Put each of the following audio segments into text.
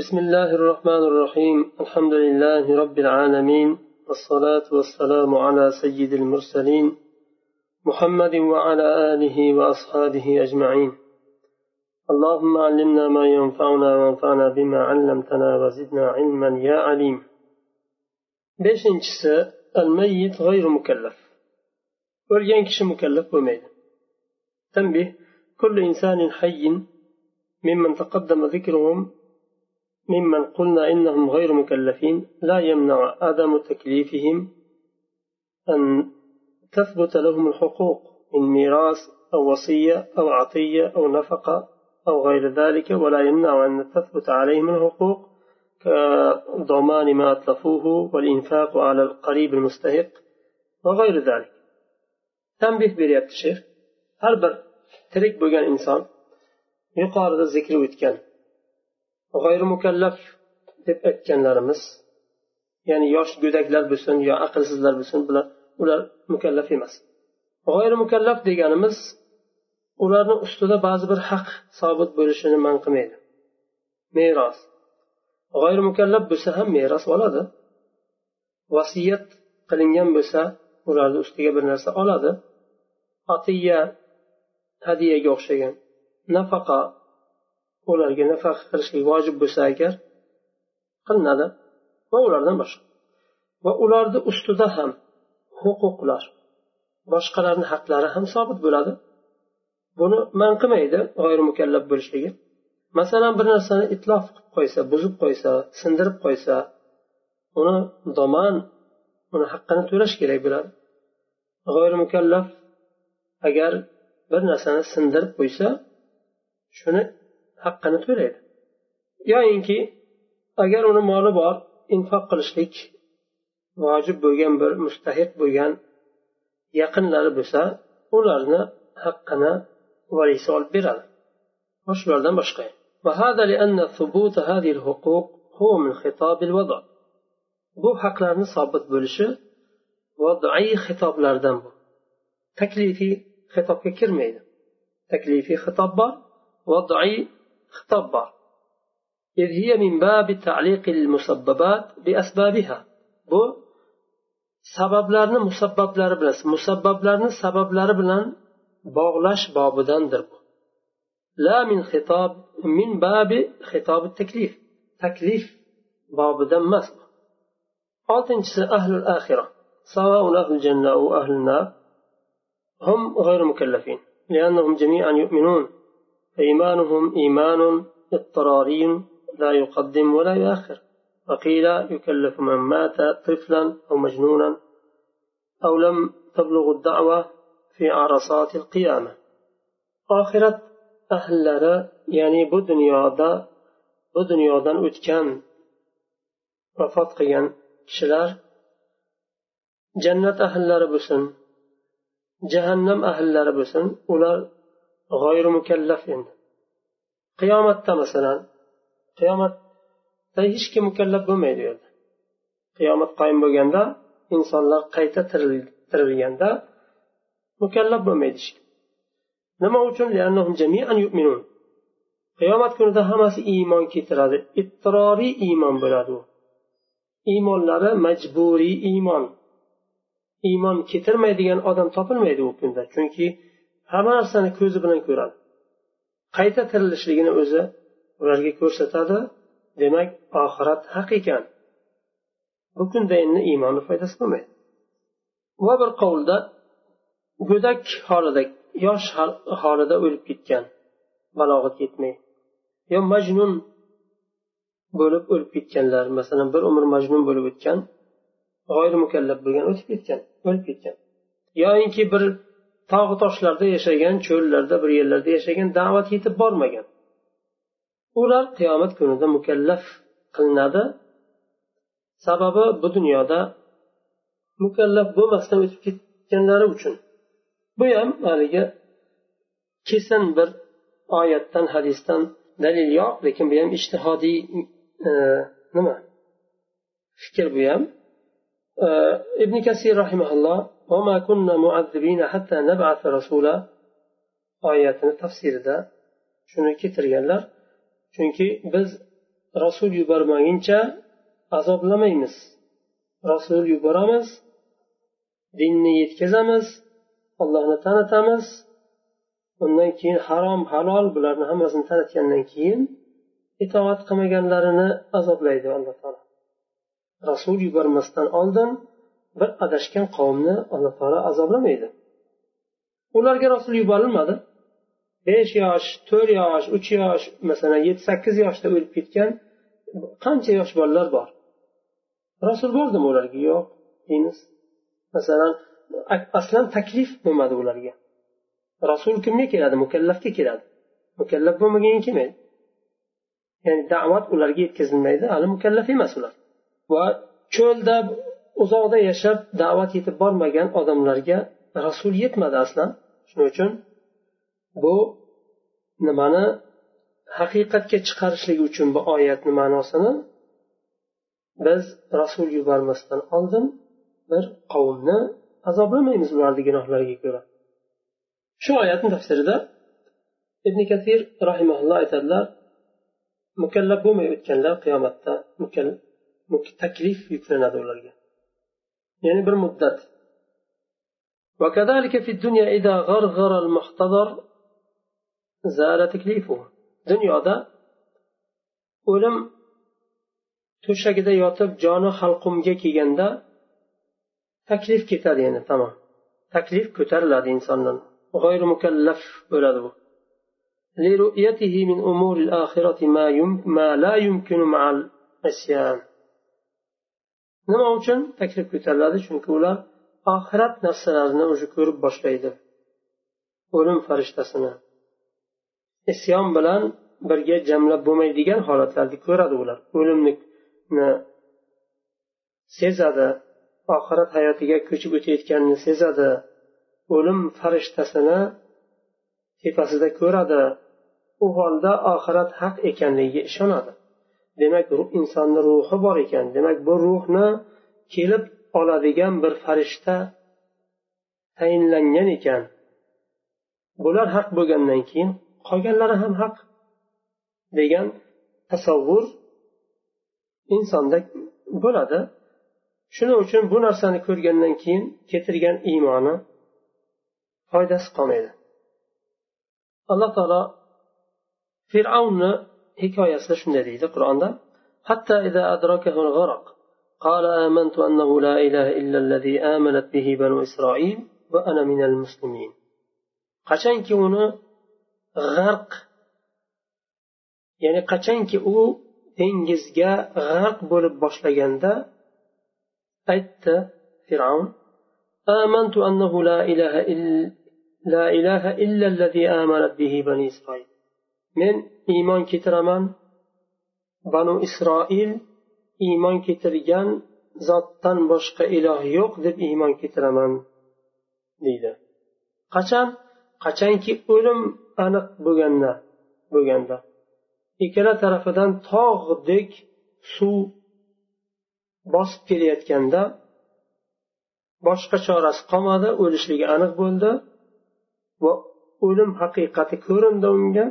بسم الله الرحمن الرحيم الحمد لله رب العالمين والصلاة والسلام على سيد المرسلين محمد وعلى آله وأصحابه أجمعين اللهم علمنا ما ينفعنا وانفعنا بما علمتنا وزدنا علما يا عليم beshinchisi الميت غير مكلف o'lgan mukallaf bo'lmaydi. تنبه كل إنسان حي ممن تقدم ذكرهم ممن قلنا إنهم غير مكلفين لا يمنع عدم تكليفهم أن تثبت لهم الحقوق من ميراث أو وصية أو عطية أو نفقة أو غير ذلك ولا يمنع أن تثبت عليهم الحقوق كضمان ما أتلفوه والإنفاق على القريب المستحق وغير ذلك. تنبيه بريات الشيخ هل ترك بوغان إنسان يقارد الذكر ويتكن g'oyrimukallaf deb aytganlarimiz ya'ni yosh go'daklar bo'lsin yo aqlsizlar bo'lsin bular ular mukallaf emas. G'oyrimukallaf deganimiz ularni ustida ba'zi bir haq sobit bo'lishini man qilmaydi. Meros. G'oyrimukallaf bo'lsa ham meros oladi. Vasiyat qilingan bo'lsa ularni ustiga bir narsa oladi. Atiya hadiyaga o'xshagan nafaqa ularga nafaqa qilishlik vojib bo'lsa agar qilinadi va ulardan boshqa. Va ularni ustida ham huquqlar boshqalarni haqlari ham sobit bo'ladi. Buni man qilmaydi g'oyir mukallaf bo'lishligi. Masalan bir narsani itlof qilib qo'ysa buzib qo'ysa sindirib qo'ysa uni domon uni haqqini to'lash kerak bo'ladi. G'oyir mukallaf agar bir narsani sindirib qo'ysa shuni haqqini to'laydi yoyinki agar uni moli bor infoq qilishlik vojib bo'lgan bir mustahiq bo'lgan yaqinlari bo'lsa ularni haqqini valisi olib beradi va shulardan boshqa وهذا لأن ثبوت هذه الحقوق هو من خطاب الوضع bu haqlarni sobit bo'lishi vodai xitoblardan bu taklifiy xitobga kirmaydi taklifiy xitob bor vodai خطاب بار إذ هي من باب تعليق المسببات بأسبابها. بو سبب لارنا مسبب لاربنا مسبب لارنا سبب لاربنا باغلاش بابدان دربو لا من خطاب من باب خطاب التكليف. تكليف بابدان مسبب oltinchisi أهل الآخرة. سواء أهل الجنة أو أهل النار هم غير مكلفين لأنهم جميعا يؤمنون. إيمانهم إيمان اضطراري لا يقدم ولا يؤخر. وقيل يكلف من مات طفلا أو مجنونا أو لم تبلغ الدعوة في عرصات القيامة. آخرة أهل يعني بدن دا بدن دا أتكان. وفتقيا كشلار. جنة أهل لربسن جهنم أهل لربسن أولا g'oyri mukallaf endi. Qiyomatda masalan qiyomatda hech kim mukallaf bo'lmaydi u yerda. Qiyomat qoyim bo'lganda insonlar qayta tirilganda mukallaf bo'lmaydi hech kim. Nima uchun? Qiyomat kunida hammasi iymon keltiradi. Ittiroriy iymon bo'ladi u. Iymonlari majburiy iymon. Iymon keltirmaydigan odam topilmaydi u kunda. Chunki hamma narsani ko'zi bilan ko'radi. Qayta tirilishligini o'zi ularga ko'rsatadi demak oxirat haq ekan. Bu kunda endi iymonni foydasi bo'lmaydi. Va bir qovulda go'dak holida yosh holida o'lib ketgan balog'at yetmay yo majnun bo'lib o'lib ketganlar masalan bir umr majnun bo'lib o'tgan g'oyri mukallaf bo'lgan o'tib ketgan o'lib ketgan. Yoinki bir tog'u toshlarda yashagan cho'llarda bir yerlarda yashagan da'vat yetib bormagan. Ular qiyomat kunida mukallaf qilinadi. Sababi bu dunyoda mukallaf bo'lmasdan o'tib ketganlari uchun. Bu ham haligi kesin bir oyatdan hadisdan dalil yo'q lekin bu ham ishtihodiy e, nima? Fikr bu ham. E, Ibn kasir rahimaulloh وما كنا معذبين حتى نبعث رسولا oyatini tafsirida shuni keltirganlar chunki biz rasul yubormaguncha azoblamaymiz rasul yuboramiz dinni yetkazamiz allohni tanitamiz undan keyin harom halol bularni hammasini tanitgandan keyin itoat qilmaganlarini azoblaydi alloh taolo rasul yubormasdan oldin bir adashgan qavmni alloh taolo azoblamaydi ularga rasul yuborilmadi. Besh yosh to'rt yosh uch yosh masalan yetti sakkiz yoshda o'lib ketgan qancha yosh bolalar bor? Rasul bordimi ularga? Yo'q deymiz masalan aslan taklif bo'lmadi ularga. Rasul kimga keladi? Mukallafga keladi. Mukallaf bo'lmaganga kelmaydi. Ya'ni da'vat ularga yetkazilmaydi. Hali mukallaf emas ular. Va cho'lda uzoqda yashab da'vat yetib bormagan odamlarga rasul yetmadi aslan. Shuning uchun bu nimani haqiqatga chiqarishligi uchun bu oyatni ma'nosini biz rasul yubormasdan oldin bir qavmni azoblamaymiz ularni gunohlariga ko'ra. Shu oyatni tafsirida ibn katir rahimaulloh aytadilar mukallaf bo'lmay o'tganlar qiyomatda taklif yuklanadi ularga. Bir muddat وكذلك في الدنيا إذا غرغر المحتضر زال تكليفه dunyoda o'lim to'shagida yotib joni halqumga kelganda taklif ketadi yana tamom taklif ko'tariladi insondan g'oyri mukallaf bo'ladi bu لرؤيته من أمور الآخرة ما, يم ما لا يمكن مع العصيان nima uchun? Taklif ko'tariladi chunki ular oxirat narsalarini уже ko'rib boshlaydi. O'lim farishtasini. Isyon bilan birga jamlab bo'lmaydigan holatlarni ko'radi ular. O'limni sezadi oxirat hayotiga ko'chib o'tayotganini sezadi. O'lim farishtasini tepasida ko'radi. U holda oxirat haq ekanligiga ishonadi. Demak insonni ruhi bor ekan. Demak bu ruhni kelib oladigan bir farishta tayinlangan ekan. Bular haq bo'lgandan keyin qolganlari ham haq degan tasavvur insonda bo'ladi. Shuning uchun bu narsani ko'rgandan keyin keltirgan iymoni foydasi qolmaydi. Alloh taolo fir'avnni hikoyasida shunday deydi qur'onda. حتى إذا أدركه الغرق قال آمنت أنه لا إله إلا الذي آمنت به بنو إسرائيل وأنا من المسلمين qachonki uni g'arq ya'ni qachonki u dengizga g'arq bo'lib boshlaganda aytdi fir'avn آمنت أنه لا إله إلا لا إله إلا الذي آمنت به بني إسرائيل men iymon keltiraman banu isroil iymon keltirgan zotdan boshqa iloh yo'q deb iymon keltiraman deydi. Qachon? Qachonki o'lim aniq bo'lganda bo'lganda. Ikkala tarafidan tog'dek suv bosib kelayotganda boshqa chorasi qolmadi o'lishligi aniq bo'ldi va o'lim haqiqati ko'rindi unga.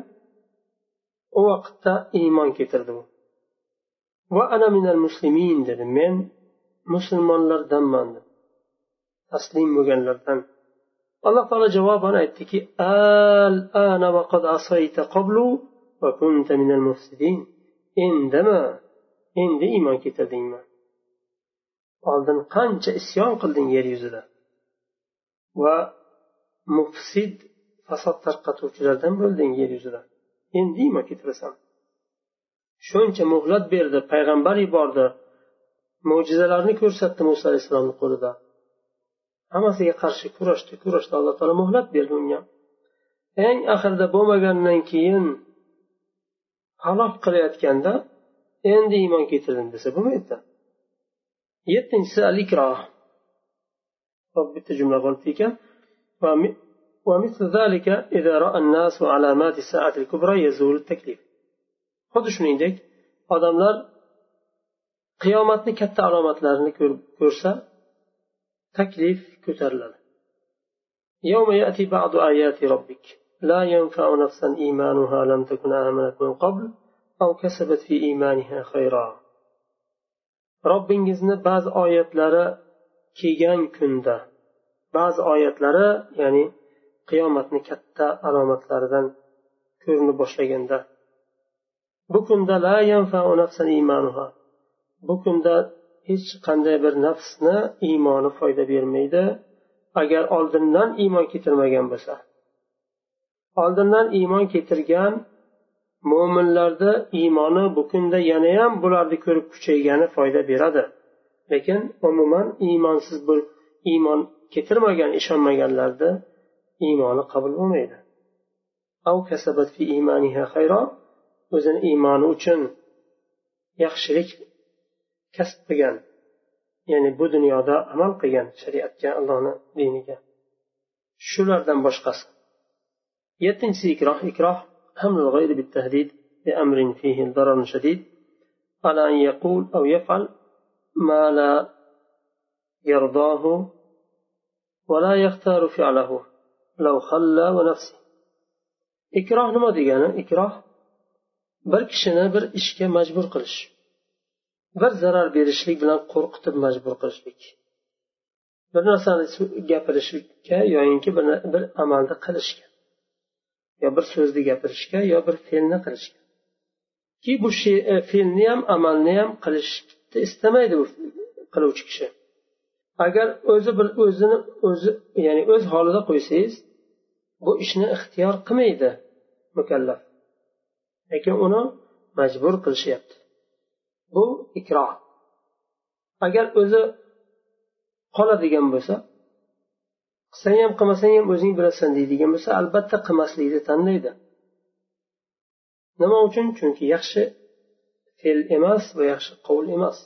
U vaqtda iymon keltirdi va ana minal muslimin dedi. Men musulmonlardanman taslim bo'lganlardan. Alloh taolo javoban aytdiki al ana va qad asayta qablu va kunta minal mufsidin. Endimi endi iymon keltirdingmi oldin qancha isyon qilding yer yuzida. Va mufsid fasod tarqatuvchilardan bo'lding yer yuzida. Endi iymon keltirasan shuncha muhlat berdi payg'ambar yubordi. Mo'jizalarni ko'rsatdi muso alayhissalomni qo'lida. Hammasiga qarshi kurashdi kurashdi. Alloh taolo muhlat berdi unga. Eng oxirida bo'lmagandan keyin halok qilayotganda endi iymon keltirdim desa bo'lmaydi. Yettinchisi al ikroh bitta jumla qolibdi ekan. ومثل ذلك إذا رأى الناس علامات الساعة الكبرى يزول التكليف xuddi shuningdek odamlar qiyomatni katta alomatlarini ko'rsa taklif ko'tariladi يوم يأتي بعض آيات ربك لا ينفع نفسا إيمانها لم تكن آمنت من قبل أو كسبت في إيمانها خيرا robbingizni ba'zi oyatlari kelgan kunda ba'zi oyatlari ya'ni qiyomatni katta alomatlaridan ko'rina boshlaganda bu kunda la imanuha bu kunda hech qanday bir nafsni iymoni foyda bermaydi agar oldindan iymon keltirmagan bo'lsa. Oldindan iymon keltirgan mo'minlarni iymoni bu kunda yanayam bularni ko'rib kuchaygani foyda beradi. Lekin umuman iymonsiz iymon keltirmagan ishonmaganlarni iymoni qabul bo'lmaydi o'zini iymoni uchun yaxshilik kasb qilgan ya'ni bu dunyoda amal qilgan shariatga allohni diniga shulardan boshqasi yettinchisi ikroh ikroh حمل الغير بالتهديد بأمر فيه ضرر شديد على أن يقول أو يفعل ما لا يرضاه ولا يختار فعله ikroh nima degani ikroh bir kishini bir ishga majbur qilish bir zarar berishlik bilan qo'rqitib majbur qilishlik bir narsani gapirishlikka yoyinki bir amalni qilishga yo bir so'zni gapirishga yo bir fe'lni qilishga ki bu fe'lni ham amalni ham qilishni istamaydi bu qiluvchi kishi agar o'zi bir o'zini o'zi ya'ni o'z holida qo'ysangiz bu ishni ixtiyor qilmaydi mukallaf. Lekin uni majbur qilishyapti. Bu ikroh agar o'zi qoladigan bo'lsa qilsang ham qilmasang ham o'zing bilasan deydigan bo'lsa albatta qilmaslikni tanlaydi. Nima uchun? Chunki yaxshi fe'l emas va yaxshi qovul emas.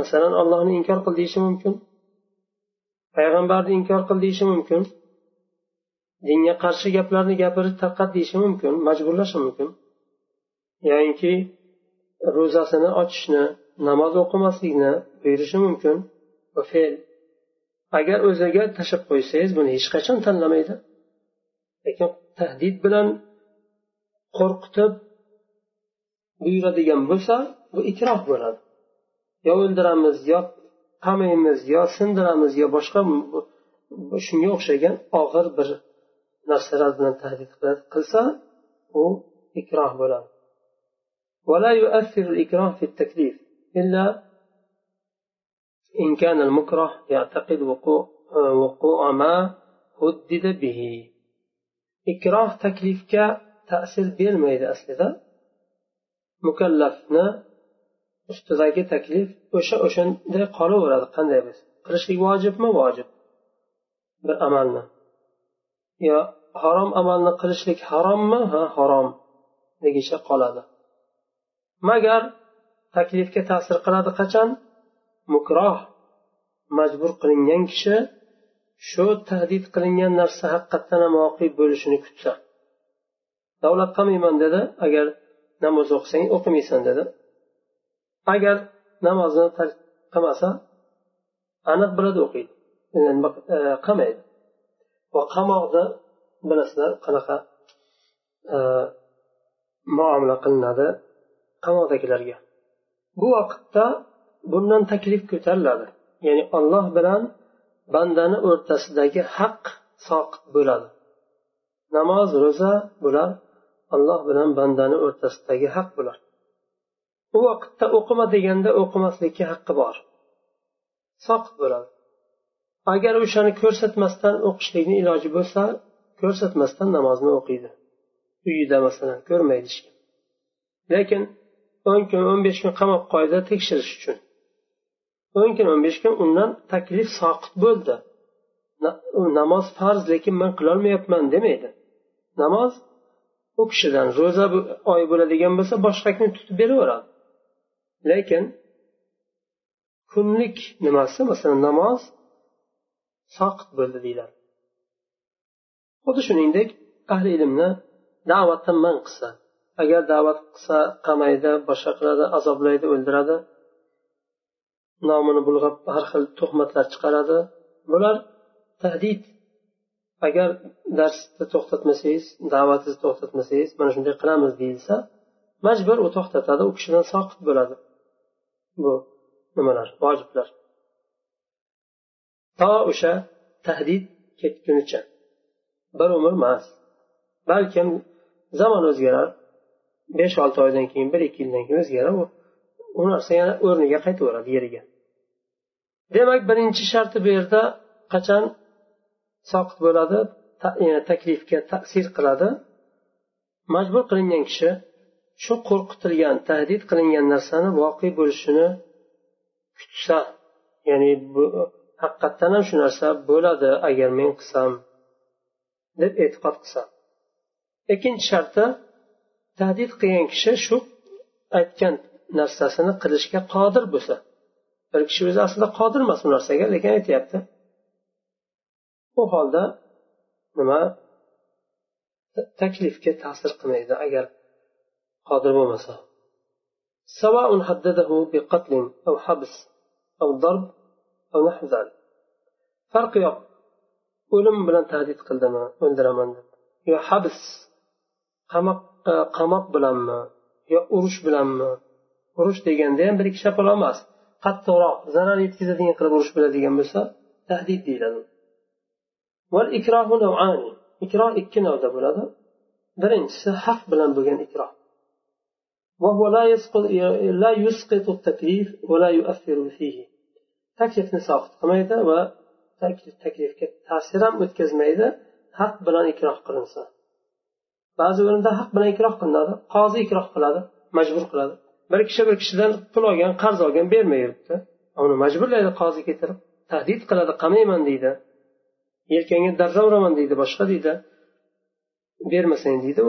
Masalan allohni inkor qil deyishi mumkin. Payg'ambarni inkor qil deyishi mumkin. Dinga qarshi gaplarni gapirib tarqat deyishi mumkin majburlashi mumkin. Yoyinki ro'zasini ochishni namoz o'qimaslikni buyurishi mumkin. Va fe'l. Agar o'ziga tashlab qo'ysangiz buni hech qachon tanlamaydi. Lekin tahdid bilan qo'rqitib buyuradigan bo'lsa bu ikroh bo'ladi. Yo o'ldiramiz yo qamaymiz yo sindiramiz yo boshqa shunga o'xshagan og'ir bir narsalar bilan tahdid qilsa u ikroh bo'ladi ولا يؤثر الإكراه في التكليف إلا إن كان المكره يعتقد وقوع, وقوع ما هدد به إكراه تكليفك تأثير bermaydi aslida mukallafni ustidagi taklif o'sha o'shanday qolaveradi. Qanday bo'lsa qilishlik vojibmi? Vojib. Bir amalni. Yo harom amalni qilishlik harommi? Ha harom. Degicha qoladi. Magar taklifga ta'sir qiladi qachon? Mukroh majbur qilingan kishi shu tahdid qilingan narsa haqiqatdan ham voqe bo'lishini kutsa. Davlat qilmayman dedi. Agar namoz o'qisang o'qimaysan dedi. Agar namozni tark qilmasa aniq biladi o'qiydi. E, qamaydi va qamoqda bilasizlar qanaqa e, muomala qilinadi qamoqdagilarga. Bu vaqtda bundan taklif ko'tariladi. Ya'ni olloh bilan bandani o'rtasidagi haq soqit bo'ladi. Namoz ro'za bular olloh bilan bandani o'rtasidagi haq bular u vaqtda o'qima deganda o'qimaslikka haqqi bor. Soqit bo'ladi. Agar o'shani ko'rsatmasdan o'qishlikni iloji bo'lsa ko'rsatmasdan namozni o'qiydi. Uyida masalan ko'rmaydi hech kim lekin o'n kun o'n besh kun qamoq qo'ydi tekshirish uchun. O'n kun o'n besh kun undan taklif soqit bo'ldi. Namoz farz lekin man qilolmayapman demaydi. Namoz u kishidan ro'za oy bo'ladigan bo'lsa boshqa kun tutib beraveradi. Lekin kunlik nimasi masalan namoz soqit bo'ldi deyiladi. Xuddi shuningdek ahli ilmni da'vatdan man qilsa agar da'vat qilsa qamaydi boshqa qiladi azoblaydi o'ldiradi nomini bulg'ab har xil tuhmatlar chiqaradi. Bular tahdid. Agar darsni to'xtatmasangiz da'vatingizni to'xtatmasangiz mana shunday qilamiz deyilsa majbur u to'xtatadi u kishidan soqit bo'ladi. Bu nimalar vojiblar. To o'sha tahdid ketgunicha. Bir umr emas. Balkim zamon o'zgarar besh olti oydan keyin bir ikki yildan keyin o'zgaradi. U narsa yana o'rniga qaytaveradi yeriga. Demak birinchi sharti bu yerda qachon soqit bo'ladi e, taklifga ta'sir qiladi? Majbur qilingan kishi shu qo'rqitilgan tahdid qilingan narsani voqe bo'lishini kutsa ya'ni bu haqiqatdan ham shu narsa bo'ladi agar men qilsam deb e'tiqod qilsa. Ikkinchi sharti tahdid qilgan kishi shu aytgan narsasini qilishga qodir bo'lsa. Bir kishi o'zi aslida qodir emas bu narsaga lekin aytyapti. U holda nima? Taklifga ta'sir qilmaydi. Agar qodir bo'lmasa سواء حدده بقتل أو حبس أو ضرب أو نحو ذلك فرق yo'q o'lim bilan tahdid qildimi o'ldiraman deb yo habs qamoq bilanmi yo urush bilanmi urush deganda ham bir ikki shapaloq emas qattiqroq zarar yetkazadigan qilib urush bo'ladigan bo'lsa tahdid deyiladi ikroh ikki navda bo'ladi birinchisi haq bilan bo'lgan ikroh وهو لا يسقط لا يسقط التكليف ولا يؤثر فيه taklifni soqit qilmaydi va taklifga ta'sir ham o'tkazmaydi haq bilan ikroh qilinsa ba'zi o'rinda haq bilan ikroh qilinadi qozi ikroh qiladi majbur qiladi bir kishi bir kishidan pul olgan qarz olgan bermay yuribdi uni majburlaydi qozi keltirib tahdid qiladi qamayman deydi yelkangga darra uraman deydi boshqa deydi bermasang deydi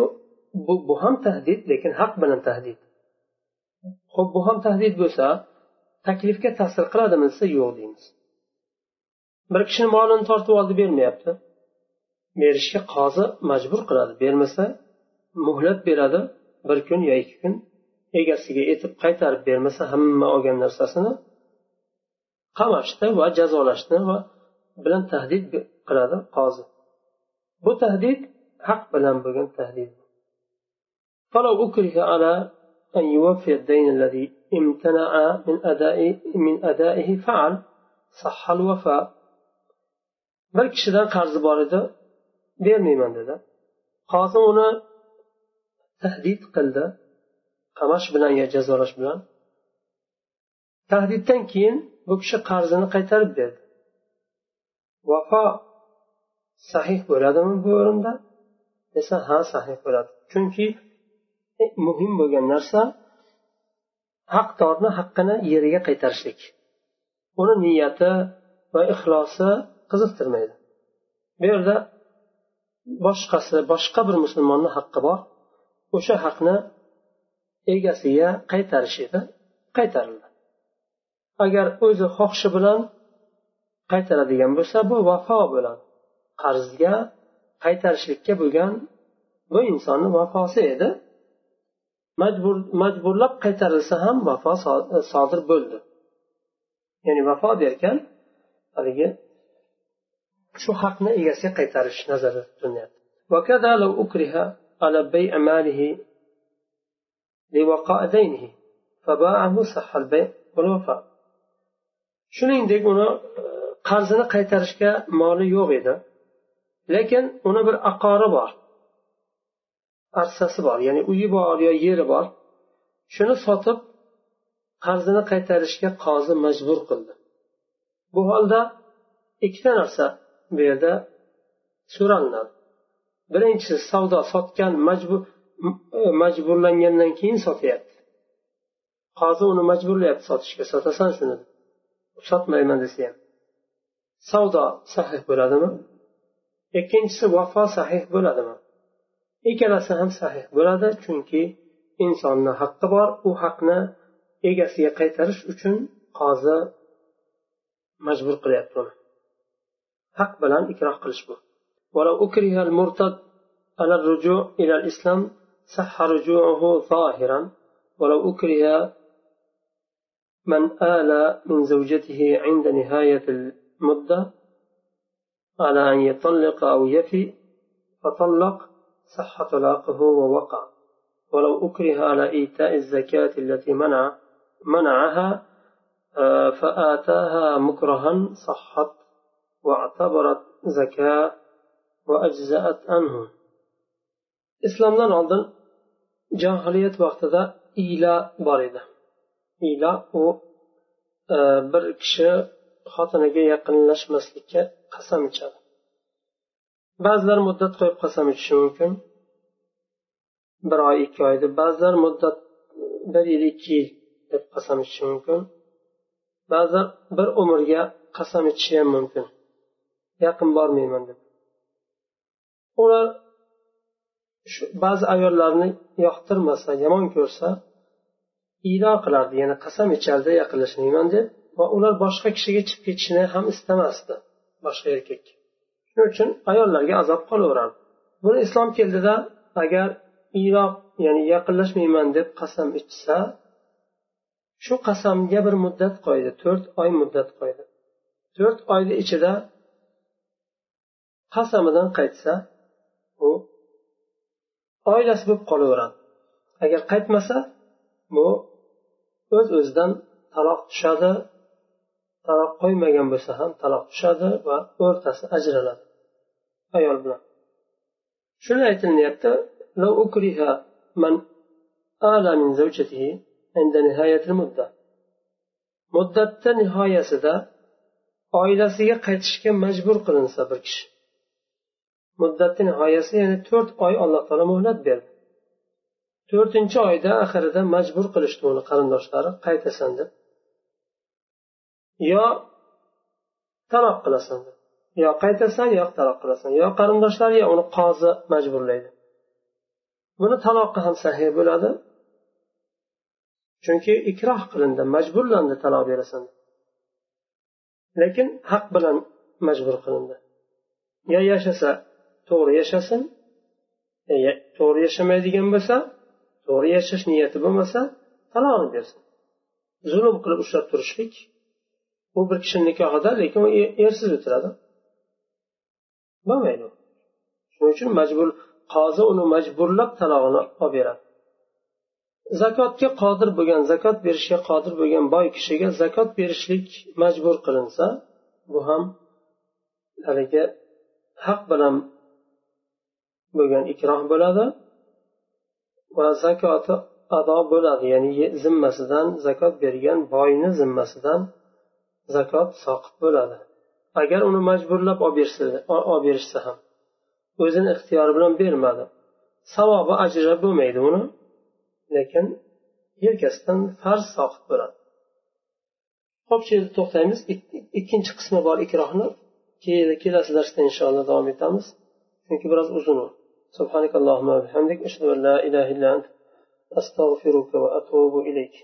bu, bu ham tahdid lekin haq bilan tahdid. Ho'p bu ham tahdid bo'lsa taklifga ta'sir qiladimi desa yo'q deymiz. Bir kishini molini tortib oldi bermayapti. Berishga qozi majbur qiladi. Bermasa muhlat beradi. Bir kun yo ikki kun egasiga aytib qaytarib bermasa hamma olgan narsasini qamashdi va jazolashni va bilan tahdid qiladi qozi. Bu tahdid haq bilan bo'lgan tahdid فلو أكره على أن يوفي الدين الذي امتنع من أداء من أدائه فعل صح الوفاء bir kishidan qarzi bor edi bermayman dedi qozi uni tahdid qildi qamash bilan yo jazolash bilan tahdiddan keyin bu kishi qarzini qaytarib berdi vafo sahih bo'ladimi bu o'rinda desa ha sahih bo'ladi chunki muhim bo'lgan narsa haqdorni haqqini yeriga qaytarishlik. Uni niyati va ixlosi qiziqtirmaydi. Bu yerda boshqasi boshqa bir musulmonni haqqi bor. O'sha haqni egasiga qaytarish edi qaytarildi. Agar o'zi xohishi bilan qaytaradigan bo'lsa bu vafo bo'ladi. Qarzga qaytarishlikka bo'lgan bu insonni vafosi edi. majburlab qaytarilsa ham vafo sodir bo'ldi ya'ni vafo derkan haligi shu haqni egasiga qaytarish nazarda tutilyapti وكذا لو أكره على بيع ماله لوقاء دينه فباعه صح البيع والوفاء shuningdek uni qarzini qaytarishga moli yo'q edi lekin uni bir aqori bor Arsasi bor ya'ni uyi bor yo yeri bor shuni sotib qarzini qaytarishga qozi majbur qildi. Bu holda ikkita narsa bu yerda so'ralinadi. Birinchisi savdo sotgan majbur majburlangandan keyin sotyapti. Qozi uni majburlayapti sotishga sotasan shuni. Sotmayman desa ham. Savdo sahih bo'ladimi? Ikkinchisi vafo sahih bo'ladimi? ikkalasi ham sahih bo'ladi chunki insonni haqqi bor u haqni egasiga qaytarish uchun qozi majbur qilyapti uni haq bilan ikroh qilish bu ولو أكره المرتد على الرجوع إلى الإسلام صح رجوعه ظاهرا ولو أكره من آل من زوجته عند نهاية المدة على أن يطلق أو يفي فطلق صح طلاقه ووقع. ولو أكره على إيتاء الزكاة التي منع منعها آه، فآتاها مكرها صحت واعتبرت زكاة وأجزأت عنه. إسلام لن أظن جاهلية وقت إلى باردة. إلى و آه، بركش خاطنك يقن لشمس لك قسم ba'zilar muddat qo'yib qasam ichishi mumkin. Bir oy ikki oy deb ba'zilar muddat bir yil ikki yil deb qasam ichishi mumkin. Ba'zilar bir umrga qasam ichishi ham mumkin. Yaqin bormayman deb. Ular shu ba'zi ayollarni yoqtirmasa yomon ko'rsa ilo qilardi ya'ni qasam ichardi yaqinlashmayman deb va ular boshqa kishiga chiqib ketishini ham istamasdi boshqa erkakka. Shuning uchun ayollarga azob qolaverardi buni islom keldida agar iroq ya'ni yaqinlashmayman deb qasam ichsa shu qasamga bir muddat qo'ydi to'rt oy muddat qo'ydi. To'rt oyni ichida qasamidan qaytsa u oilasi bo'lib qolaveradi. Agar qaytmasa bu o'z o'zidan taloq tushadi taloq qo'ymagan bo'lsa ham taloq tushadi va o'rtasi ajraladi. Ayol bilan. Shuni aytilyapti muddatda nihoyasida oilasiga qaytishga majbur qilinsa bir kishi. Muddatni nihoyasi ya'ni to'rt oy alloh taolo muhlat berdi. To'rtinchi oyda oxirida majbur qilishdi uni qarindoshlari qaytasan deb. Yo taloq qilasan. Yo qaytasan yo taloq qilasan. Yo qarindoshlari yo uni qozi majburlaydi. Buni taloqi ham sahiy bo'ladi. Chunki ikroh qilindi majburlandi taloq berasan lekin haq bilan majbur qilindi. Yo yashasa to'g'ri yashasin. To'g'ri yashamaydigan bo'lsa to'g'ri yashash niyati bo'lmasa talog'ini bersin. Zulm qilib ushlab turishlik u bir kishini nikohida lekin u e, ersiz o'tiradi. Bo'lmaydi. Shuning uchun majbur qozi uni majburlab talog'ini olib beradi. Zakotga qodir bo'lgan zakot berishga qodir bo'lgan boy kishiga zakot berishlik majbur qilinsa bu ham haligi haq bilan bo'lgan ikroh bo'ladi va zakoti ado bo'ladi. Ya'ni zimmasidan zakot bergan boyni zimmasidan zakot soqit bo'ladi agar uni majburlab olib berishsa ham o'zini ixtiyori bilan bermadi savobi ajri bo'lmaydi uni lekin yelkasidan farz soqit bo'ladi ho'p shu yerda to'xtaymiz ikkinchi qismi bor ikrohni kelasi darsda inshaalloh davom etamiz chunki biroz uzun u سبحانك اللهم وبحمدك أشهد أن لا إله إلا أنت أستغفرك وأتوب إليك